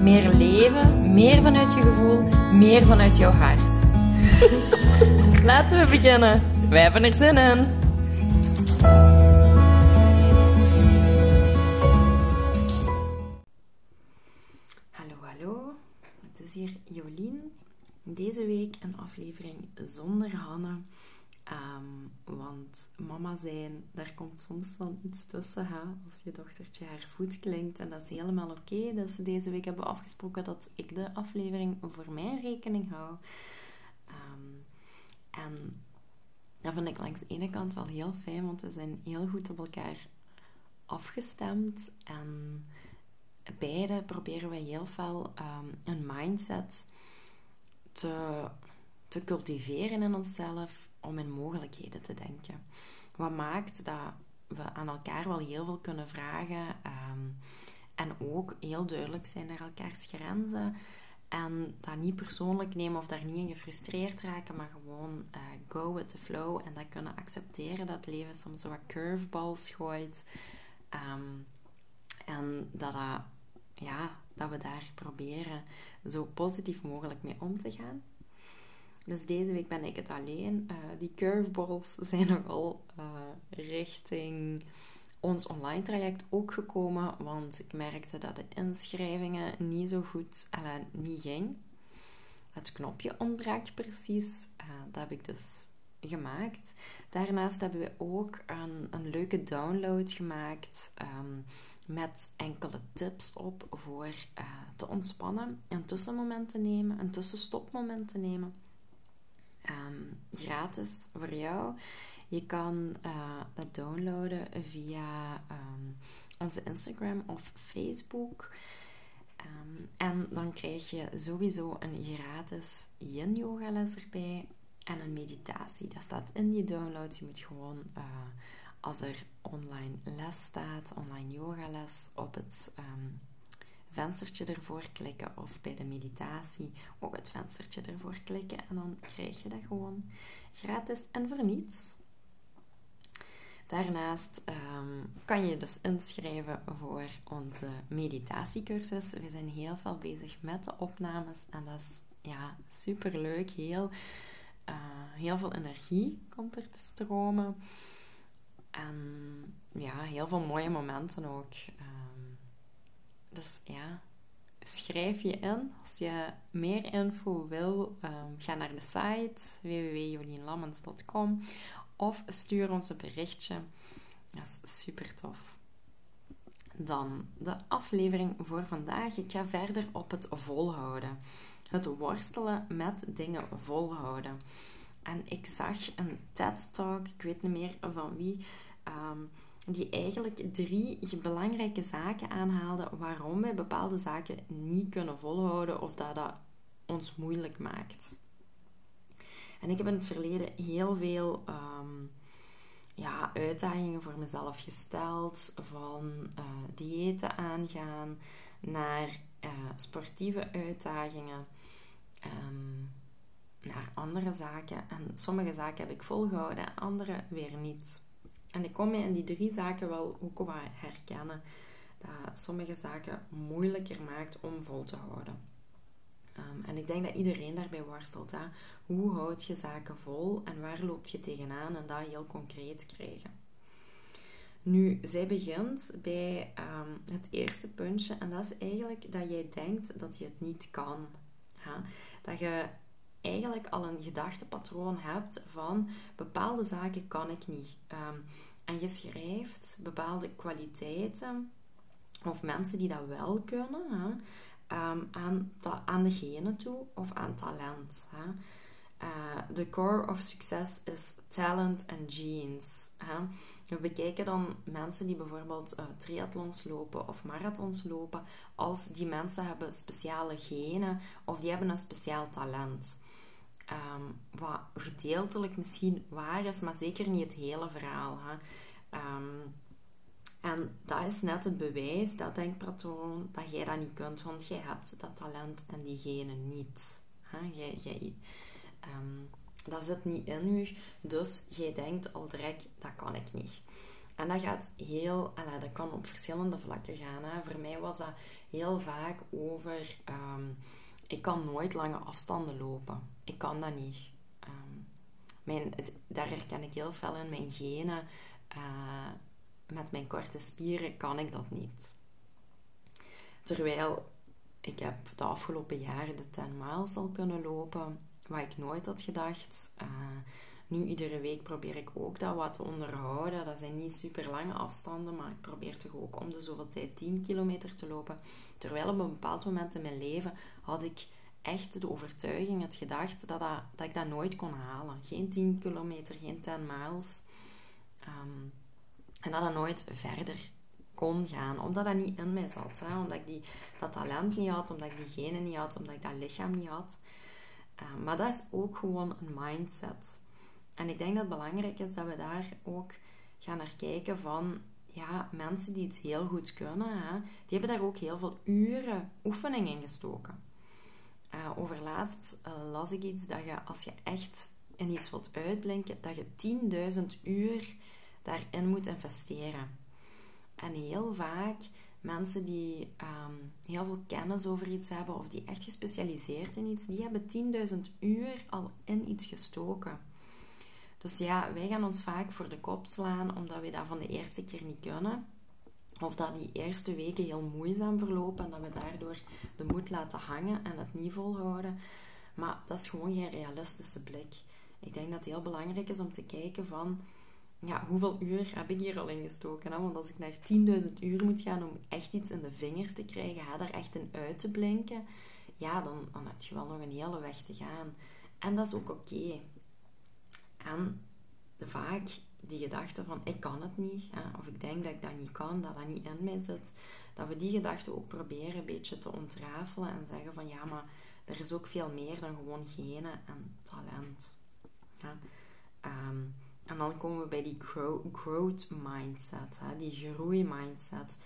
Meer leven, meer vanuit je gevoel, meer vanuit jouw hart. Laten we beginnen. Wij hebben er zin in. Hallo, hallo. Het is hier Jolien. Deze week een aflevering zonder Hanne. Ehm, want mama zijn, daar komt soms dan iets tussen. Als je dochtertje haar voet klinkt. En dat is helemaal oké. Dus deze week hebben we afgesproken dat ik de aflevering voor mijn rekening hou. Ehm, en dat vind ik langs de ene kant wel heel fijn. Want we zijn heel goed op elkaar afgestemd. En beide proberen we heel veel ehm, een mindset te, te cultiveren in onszelf om in mogelijkheden te denken. Wat maakt dat we aan elkaar wel heel veel kunnen vragen ehm, en ook heel duidelijk zijn naar elkaars grenzen. En dat niet persoonlijk nemen of daar niet in gefrustreerd raken, maar gewoon uh, go with the flow en dat kunnen accepteren dat leven soms wat curveballs gooit. Ehm, en dat, ja, dat we daar proberen zo positief mogelijk mee om te gaan. Dus deze week ben ik het alleen. Uh, die curveballs zijn nogal uh, richting ons online traject ook gekomen, want ik merkte dat de inschrijvingen niet zo goed uh, niet ging. Het knopje ontbrak precies. dat heb ik dus gemaakt. Daarnaast hebben we ook een, een leuke download gemaakt um, met enkele tips op voor te ontspannen, een tussenmoment te nemen, een tussenstopmoment te nemen um, gratis voor jou. Je kan uh, dat downloaden via um, onze Instagram of Facebook. Um, en dan krijg je sowieso een gratis yin-yoga les erbij en een meditatie. Dat staat in die download. Je moet gewoon, uh, als er online les staat, online yoga les, op het venstertje ervoor klikken of bij de meditatie ook het venstertje ervoor klikken en dan krijg je dat gewoon gratis en voor niets. Daarnaast um, kan je dus inschrijven voor onze meditatiecursus. We zijn heel veel bezig met de opnames en dat is ja, super leuk. Heel, uh, heel veel energie komt er te stromen. En ja, heel veel mooie momenten ook. Um, dus ja, schrijf je in. Als je meer info wil, um, ga naar de site www.jolienlammens.com of stuur ons een berichtje. Dat is super tof. Dan de aflevering voor vandaag. Ik ga verder op het volhouden. Het worstelen met dingen volhouden. En ik zag een TED-talk, ik weet niet meer van wie, um, die eigenlijk drie belangrijke zaken aanhaalde waarom wij bepaalde zaken niet kunnen volhouden of dat dat ons moeilijk maakt. En ik heb in het verleden heel veel um, ja, uitdagingen voor mezelf gesteld, van uh, diëten aangaan naar uh, sportieve uitdagingen, um, naar andere zaken. En sommige zaken heb ik volgehouden, andere weer niet. En ik kon me in die drie zaken wel ook wat herkennen. Dat sommige zaken moeilijker maakt om vol te houden. Um, en ik denk dat iedereen daarbij worstelt. Hè? Hoe houd je zaken vol en waar loop je tegenaan en dat heel concreet krijgen. Nu, zij begint bij um, het eerste puntje en dat is eigenlijk dat jij denkt dat je het niet kan. Hè? Dat je eigenlijk al een gedachtepatroon hebt van bepaalde zaken kan ik niet. Um, en je schrijft bepaalde kwaliteiten of mensen die dat wel kunnen hè, um, aan, aan degene toe of aan talent. Hè. Uh, de core of succes is talent en genes. Hè. We bekijken dan mensen die bijvoorbeeld uh, triathlons lopen of marathons lopen, als die mensen hebben speciale genen of die hebben een speciaal talent. Ehm, wat gedeeltelijk misschien waar is, maar zeker niet het hele verhaal. Hè. Ehm, en dat is net het bewijs, dat denkpatroon, dat jij dat niet kunt, want jij hebt dat talent en diegene niet. Hè. Jij, jij, um, dat zit niet in u, dus jij denkt al direct, dat kan ik niet. En dat gaat heel, dat kan op verschillende vlakken gaan. Hè. Voor mij was dat heel vaak over, ik kan nooit lange afstanden lopen. Ik kan dat niet. Um, mijn, daar herken ik heel veel in mijn genen. Uh, met mijn korte spieren kan ik dat niet. Terwijl ik heb de afgelopen jaren de 10 miles al kunnen lopen, wat ik nooit had gedacht. Uh, nu iedere week probeer ik ook dat wat te onderhouden. Dat zijn niet super lange afstanden, maar ik probeer toch ook om de zoveel tijd 10 kilometer te lopen. Terwijl op een bepaald moment in mijn leven had ik echt de overtuiging, het gedacht dat, dat, dat ik dat nooit kon halen. Geen 10 kilometer, geen 10 miles. Ehm, en dat dat nooit verder kon gaan, omdat dat niet in mij zat. Hè? Omdat ik die, dat talent niet had, omdat ik die genen niet had, omdat ik dat lichaam niet had. Ehm, maar dat is ook gewoon een mindset. En ik denk dat het belangrijk is dat we daar ook gaan naar kijken van... Ja, mensen die iets heel goed kunnen, hè, die hebben daar ook heel veel uren oefening in gestoken. Uh, overlaatst uh, las ik iets dat je, als je echt in iets wilt uitblinken, dat je 10.000 uur daarin moet investeren. En heel vaak mensen die um, heel veel kennis over iets hebben of die echt gespecialiseerd in iets, die hebben 10.000 uur al in iets gestoken. Dus ja, wij gaan ons vaak voor de kop slaan omdat we dat van de eerste keer niet kunnen. Of dat die eerste weken heel moeizaam verlopen en dat we daardoor de moed laten hangen en het niet volhouden. Maar dat is gewoon geen realistische blik. Ik denk dat het heel belangrijk is om te kijken van... Ja, hoeveel uur heb ik hier al in gestoken? Hè? Want als ik naar 10.000 uur moet gaan om echt iets in de vingers te krijgen, ga daar echt in uit te blinken, ja, dan, dan heb je wel nog een hele weg te gaan. En dat is ook oké. En vaak die gedachte van ik kan het niet, of ik denk dat ik dat niet kan, dat dat niet in mij zit, dat we die gedachte ook proberen een beetje te ontrafelen en zeggen van ja, maar er is ook veel meer dan gewoon genen en talent. Ehm, en dan komen we bij die growth mindset, hè, die groei mindset.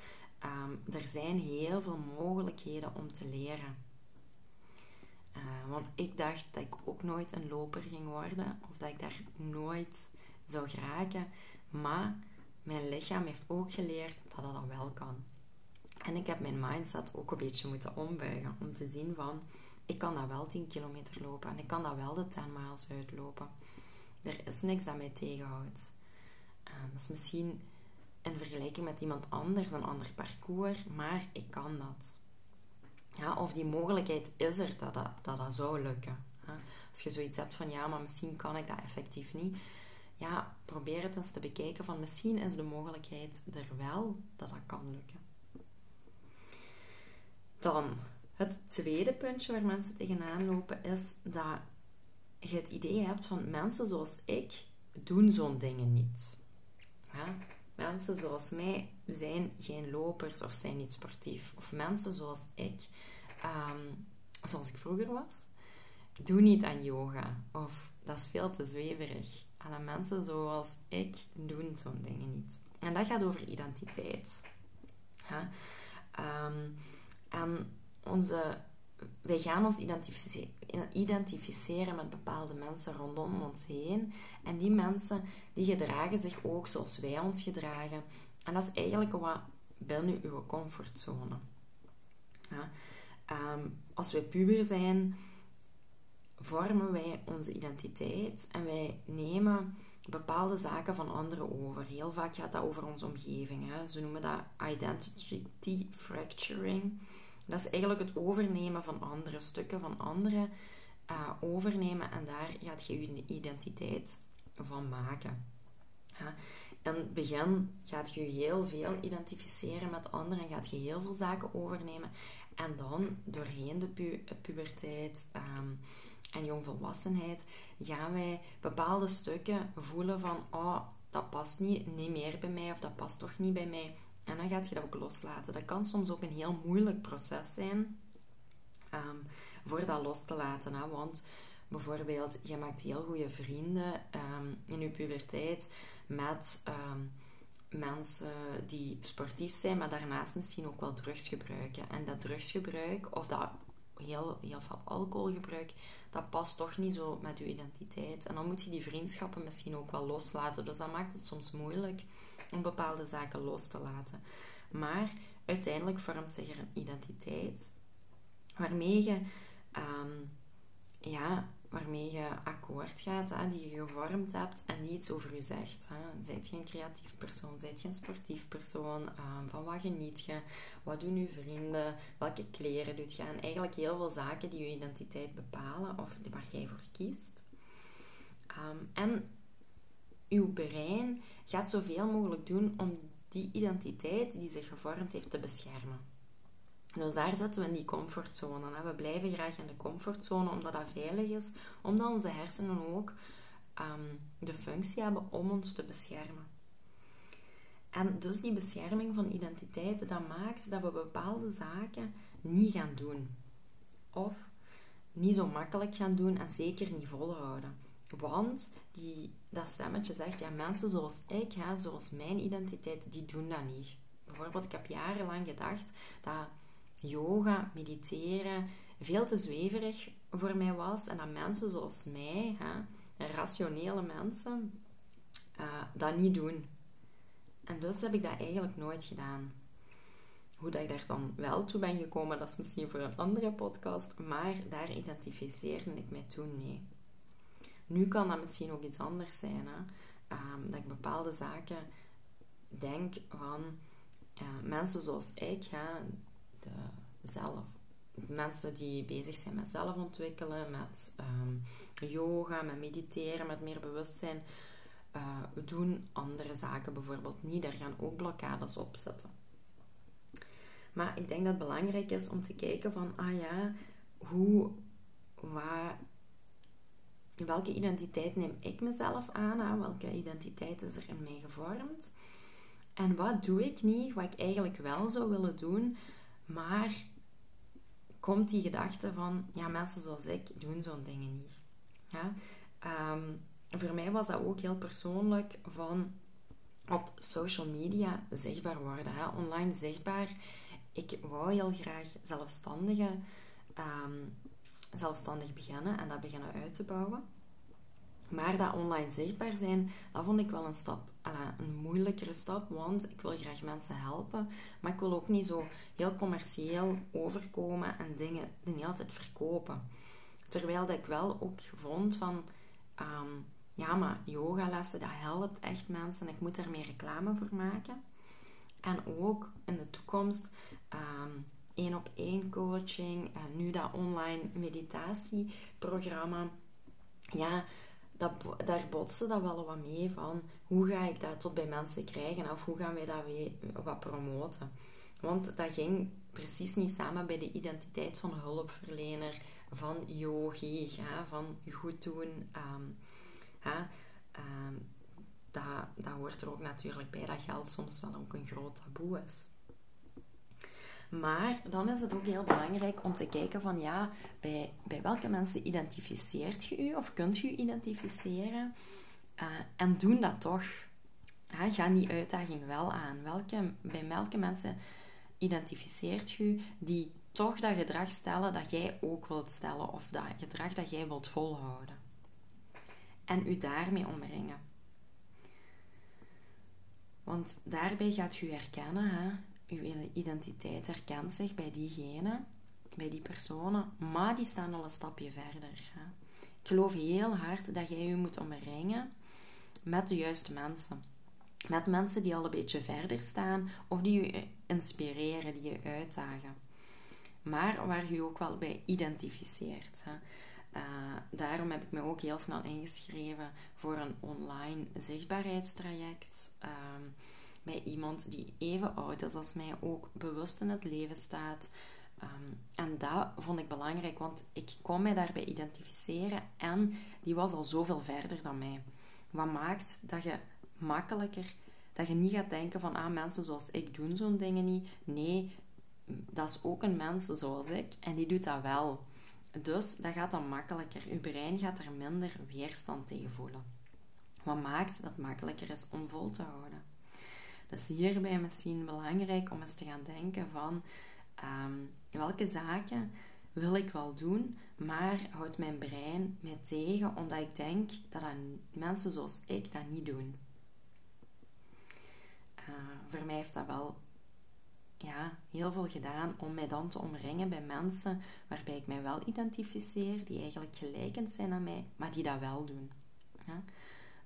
Um, er zijn heel veel mogelijkheden om te leren. Uh, want ik dacht dat ik ook nooit een loper ging worden, of dat ik daar nooit zou geraken. Maar mijn lichaam heeft ook geleerd dat dat wel kan. En ik heb mijn mindset ook een beetje moeten ombuigen om te zien van ik kan dat wel 10 kilometer lopen en ik kan dat wel de 10 miles uitlopen. Er is niks dat mij tegenhoudt. Uh, dat is misschien in vergelijking met iemand anders een ander parcours, maar ik kan dat. Ja, of die mogelijkheid is er dat dat, dat, dat zou lukken. Als je zoiets hebt van ja, maar misschien kan ik dat effectief niet ja, probeer het eens te bekijken van misschien is de mogelijkheid er wel dat dat kan lukken. Dan, het tweede puntje waar mensen tegenaan lopen is dat je het idee hebt van mensen zoals ik doen zo'n dingen niet. Ja? Mensen zoals mij zijn geen lopers of zijn niet sportief. Of mensen zoals ik, ehm, zoals ik vroeger was, doen niet aan yoga. Of dat is veel te zweverig alle mensen zoals ik doen zo'n dingen niet. En dat gaat over identiteit. Ehm, en onze, wij gaan ons identificeren met bepaalde mensen rondom ons heen. En die mensen die gedragen zich ook zoals wij ons gedragen. En dat is eigenlijk wat binnen uw comfortzone. Ja? Ehm, als we puber zijn, vormen wij onze identiteit en wij nemen bepaalde zaken van anderen over. Heel vaak gaat dat over onze omgeving. Hè. Ze noemen dat identity fracturing. Dat is eigenlijk het overnemen van andere stukken van anderen. Uh, overnemen en daar gaat je je identiteit van maken. In het begin gaat je heel veel identificeren met anderen en gaat je heel veel zaken overnemen. En dan doorheen de pu puberteit um, en jongvolwassenheid gaan wij bepaalde stukken voelen van oh, dat past niet, niet meer bij mij of dat past toch niet bij mij. En dan gaat je dat ook loslaten. Dat kan soms ook een heel moeilijk proces zijn um, voor dat los te laten. Hè? Want bijvoorbeeld, je maakt heel goede vrienden ehm, in je puberteit met ehm, mensen die sportief zijn, maar daarnaast misschien ook wel drugs gebruiken. En dat drugsgebruik, of dat heel, heel veel alcoholgebruik, dat past toch niet zo met je identiteit. En dan moet je die vriendschappen misschien ook wel loslaten. Dus dat maakt het soms moeilijk om bepaalde zaken los te laten. Maar uiteindelijk vormt zich er een identiteit waarmee je, ehm, ja, waarmee je akkoord gaat, hè, die je gevormd hebt en die iets over je zegt. Hè. Zijt je een creatief persoon? Zijt je een sportief persoon? Um, van wat geniet je? Wat doen je vrienden? Welke kleren doet je? En eigenlijk heel veel zaken die je identiteit bepalen of waar jij voor kiest. Um, en uw brein gaat zoveel mogelijk doen om die identiteit die zich gevormd heeft te beschermen. Dus daar zitten we in die comfortzone. We blijven graag in de comfortzone omdat dat veilig is, omdat onze hersenen ook um, de functie hebben om ons te beschermen. En dus die bescherming van identiteit, dat maakt dat we bepaalde zaken niet gaan doen. Of niet zo makkelijk gaan doen en zeker niet volhouden. Want die, dat stemmetje zegt, ja, mensen zoals ik, hè, zoals mijn identiteit, die doen dat niet. Bijvoorbeeld, ik heb jarenlang gedacht dat yoga, mediteren, veel te zweverig voor mij was. En dat mensen zoals mij, hè, rationele mensen, uh, dat niet doen. En dus heb ik dat eigenlijk nooit gedaan. Hoe dat ik daar dan wel toe ben gekomen, dat is misschien voor een andere podcast. Maar daar identificeerde ik mij toen mee. Nu kan dat misschien ook iets anders zijn. Hè? Um, dat ik bepaalde zaken denk van uh, mensen zoals ik, hè, de zelf, mensen die bezig zijn met zelfontwikkelen, met um, yoga, met mediteren, met meer bewustzijn, uh, doen andere zaken bijvoorbeeld niet. Daar gaan ook blokkades op zitten. Maar ik denk dat het belangrijk is om te kijken van, ah ja, hoe, waar, welke identiteit neem ik mezelf aan? Welke identiteit is er in mij gevormd? En wat doe ik niet, wat ik eigenlijk wel zou willen doen, maar komt die gedachte van, ja, mensen zoals ik doen zo'n dingen niet. Ja? Ehm, voor mij was dat ook heel persoonlijk van op social media zichtbaar worden, hè? online zichtbaar. Ik wou heel graag zelfstandige, um, zelfstandig beginnen en dat beginnen uit te bouwen. Maar dat online zichtbaar zijn, dat vond ik wel een stap, een moeilijkere stap, want ik wil graag mensen helpen, maar ik wil ook niet zo heel commercieel overkomen en dingen niet altijd verkopen. Terwijl dat ik wel ook vond van, um, ja, maar yogalessen, dat helpt echt mensen. Ik moet daar meer reclame voor maken. En ook in de toekomst um, één op één coaching en nu dat online meditatieprogramma. Ja, dat, daar botste dat wel wat mee van hoe ga ik dat tot bij mensen krijgen of hoe gaan wij dat weer wat promoten. Want dat ging precies niet samen bij de identiteit van hulpverlener, van yogi, ja, van goed doen. Ja, um, dat, dat hoort er ook natuurlijk bij dat geld soms wel ook een groot taboe is. Maar dan is het ook heel belangrijk om te kijken van ja, bij, bij welke mensen identificeert je u of kunt je identificeren? Uh, en doen dat toch. ga die uitdaging wel aan. Welke, bij welke mensen identificeert je die toch dat gedrag stellen dat jij ook wilt stellen of dat gedrag dat jij wilt volhouden? En u daarmee omringen. Want daarbij gaat u herkennen hè, uw identiteit herkent zich bij diegene, bij die personen, maar die staan al een stapje verder. Hè. Ik geloof heel hard dat jij je moet omringen met de juiste mensen. Met mensen die al een beetje verder staan of die je inspireren, die je uitdagen. Maar waar je je ook wel bij identificeert. Hè. Uh, daarom heb ik me ook heel snel ingeschreven voor een online zichtbaarheidstraject. Uh, bij iemand die even oud is als mij, ook bewust in het leven staat. Um, en dat vond ik belangrijk, want ik kon mij daarbij identificeren en die was al zoveel verder dan mij. Wat maakt dat je makkelijker, dat je niet gaat denken van, ah, mensen zoals ik doen zo'n dingen niet. Nee, dat is ook een mens zoals ik en die doet dat wel. Dus dat gaat dan makkelijker. Uw brein gaat er minder weerstand tegen voelen. Wat maakt dat makkelijker is om vol te houden. Dus hierbij misschien belangrijk om eens te gaan denken van ehm, welke zaken wil ik wel doen, maar houdt mijn brein mij tegen omdat ik denk dat, mensen zoals ik dat niet doen. Uh, voor mij heeft dat wel ja, heel veel gedaan om mij dan te omringen bij mensen waarbij ik mij wel identificeer, die eigenlijk gelijkend zijn aan mij, maar die dat wel doen. Ja?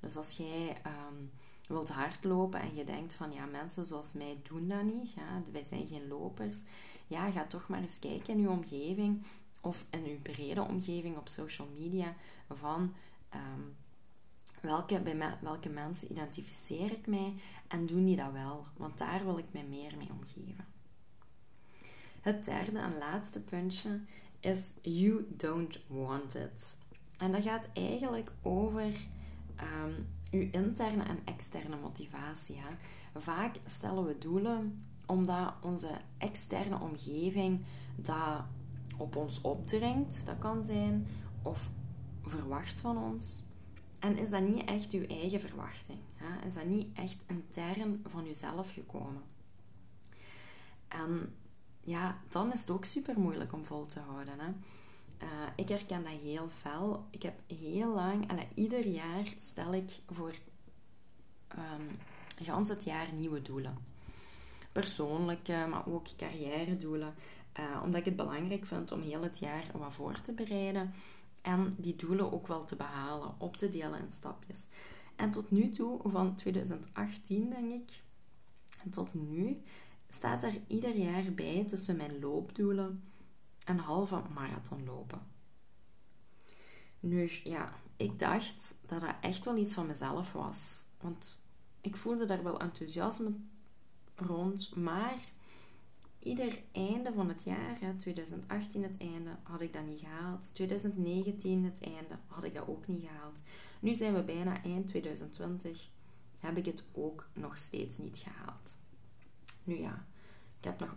Dus als jij um, wilt hardlopen en je denkt van ja, mensen zoals mij doen dat niet, ja, wij zijn geen lopers, ja, ga toch maar eens kijken in je omgeving of in uw brede omgeving op social media van um, welke, bij welke mensen identificeer ik mij en doen die dat wel? Want daar wil ik mij meer mee omgeven. Het derde en laatste puntje is You Don't Want It. En dat gaat eigenlijk over um, uw interne en externe motivatie. Vaak stellen we doelen omdat onze externe omgeving dat op ons opdringt, dat kan zijn, of verwacht van ons. En is dat niet echt uw eigen verwachting? Hè? Is dat niet echt intern van uzelf gekomen? En ja, dan is het ook super moeilijk om vol te houden. Hè? Uh, ik herken dat heel fel. Ik heb heel lang, ieder jaar stel ik voor um, gans het jaar nieuwe doelen. Persoonlijke, maar ook carrière doelen. Uh, omdat ik het belangrijk vind om heel het jaar wat voor te bereiden en die doelen ook wel te behalen, op te delen in stapjes. En tot nu toe, van 2018 denk ik, tot nu, staat er ieder jaar bij tussen mijn loopdoelen een halve marathon lopen. Nu, ja, ik dacht dat dat echt wel iets van mezelf was. Want ik voelde daar wel enthousiasme rond, maar ieder einde van het jaar, 2018 het einde, had ik dat niet gehaald. 2019 het einde, had ik dat ook niet gehaald. Nu zijn we bijna eind 2020, heb ik het ook nog steeds niet gehaald. Nu ja, ik heb nog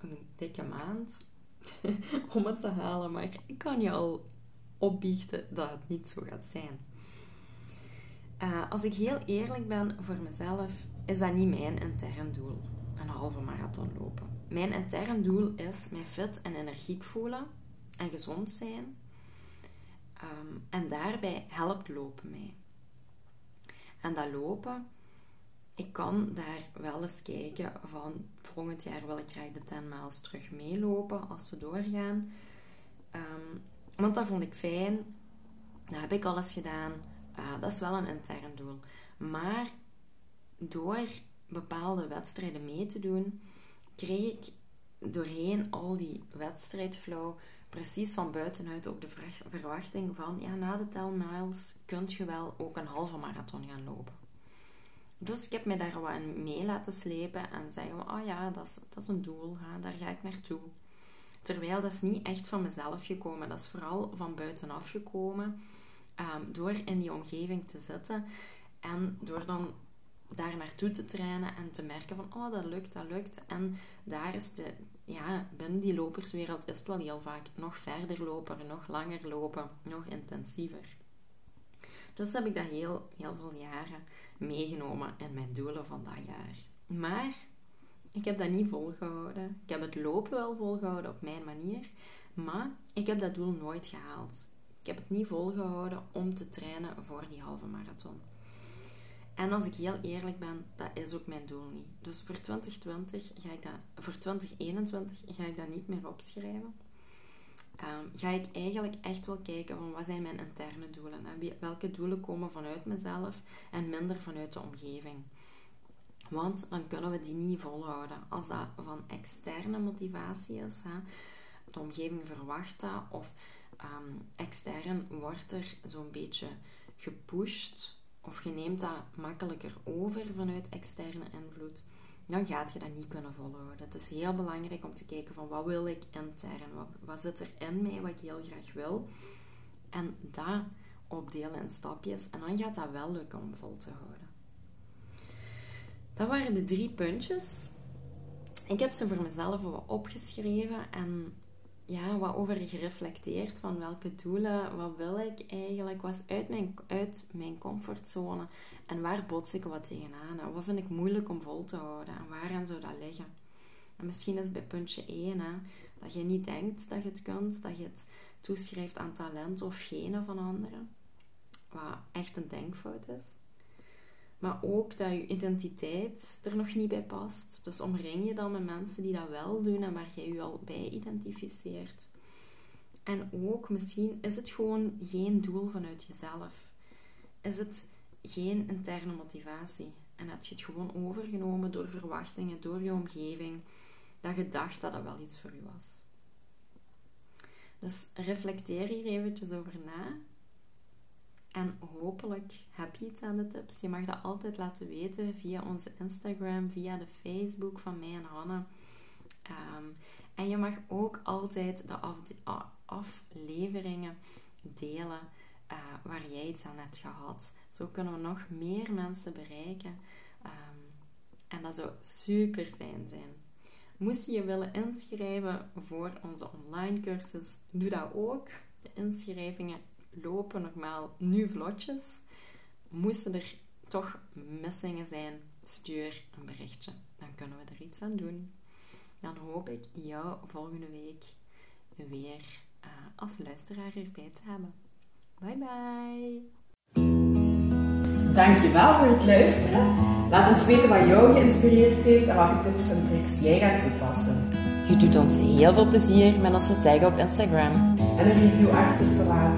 een dikke maand om het te halen, maar ik kan je al opbiechten dat het niet zo gaat zijn. Uh, als ik heel eerlijk ben voor mezelf, is dat niet mijn intern doel een halve marathon lopen. Mijn intern doel is mij fit en energiek voelen en gezond zijn. Ehm, en daarbij helpt lopen mij. En dat lopen, ik kan daar wel eens kijken van volgend jaar wil ik graag de 10 miles terug meelopen als ze doorgaan. Um, want dat vond ik fijn. Dat heb ik alles gedaan. Uh, dat is wel een intern doel. Maar door bepaalde wedstrijden mee te doen, kreeg ik doorheen al die wedstrijdflow precies van buitenuit ook de verwachting van ja, na de 10 miles kunt je wel ook een halve marathon gaan lopen. Dus ik heb mij daar wat in mee laten slepen en zeggen, oh ja, dat is, dat is een doel, daar ga ik naartoe. Terwijl dat is niet echt van mezelf gekomen, dat is vooral van buitenaf gekomen. Um, door in die omgeving te zitten en door dan daar naartoe te trainen en te merken van, oh, dat lukt, dat lukt. En daar is de, ja, binnen die loperswereld is het wel heel vaak nog verder lopen, nog langer lopen, nog intensiever. Dus heb ik dat heel, heel veel jaren meegenomen in mijn doelen van dat jaar. Maar ik heb dat niet volgehouden. Ik heb het lopen wel volgehouden op mijn manier, maar ik heb dat doel nooit gehaald. Ik heb het niet volgehouden om te trainen voor die halve marathon. En als ik heel eerlijk ben, dat is ook mijn doel niet. Dus voor 2020 ga ik dat, voor 2021 ga ik dat niet meer opschrijven. Um, ga ik eigenlijk echt wel kijken van wat zijn mijn interne doelen. Hè? Welke doelen komen vanuit mezelf en minder vanuit de omgeving. Want dan kunnen we die niet volhouden. Als dat van externe motivatie is, hè? de omgeving verwacht dat, of um, extern wordt er zo'n beetje gepusht of je neemt dat makkelijker over vanuit externe invloed, dan gaat je dat niet kunnen volhouden. Het is heel belangrijk om te kijken van wat wil ik intern, wat, wat zit er in mij wat ik heel graag wil. En dat opdelen in stapjes en dan gaat dat wel lukken om vol te houden. Dat waren de drie puntjes. Ik heb ze voor mezelf opgeschreven en ja, wat over gereflecteerd van welke doelen, wat wil ik eigenlijk, was uit mijn, uit mijn comfortzone en waar bots ik wat tegenaan en wat vind ik moeilijk om vol te houden en waaraan zou dat liggen. En misschien is bij puntje 1 hè, dat je niet denkt dat je het kunt, dat je het toeschrijft aan talent of genen van anderen, wat echt een denkfout is. Maar ook dat je identiteit er nog niet bij past. Dus omring je dan met mensen die dat wel doen en waar jij je al bij identificeert. En ook misschien is het gewoon geen doel vanuit jezelf. Is het geen interne motivatie. En heb je het gewoon overgenomen door verwachtingen, door je omgeving, dat je dacht dat dat wel iets voor je was. Dus reflecteer hier eventjes over na en hopelijk heb je iets aan de tips. Je mag dat altijd laten weten via onze Instagram, via de Facebook van mij en Hanna. Ehm, en je mag ook altijd de afleveringen delen uh, waar jij iets aan hebt gehad. Zo kunnen we nog meer mensen bereiken. Um, en dat zou super fijn zijn. Moest je je willen inschrijven voor onze online cursus, doe dat ook. De inschrijvingen lopen normaal nu vlotjes. Moesten er toch missingen zijn, stuur een berichtje. Dan kunnen we er iets aan doen. Dan hoop ik jou volgende week weer uh, als luisteraar erbij te hebben. Bye bye! Dankjewel voor het luisteren. Laat ons weten wat jou geïnspireerd heeft en welke tips en tricks jij gaat toepassen. Je doet ons heel veel plezier met onze tag op Instagram. En een review achter te laten.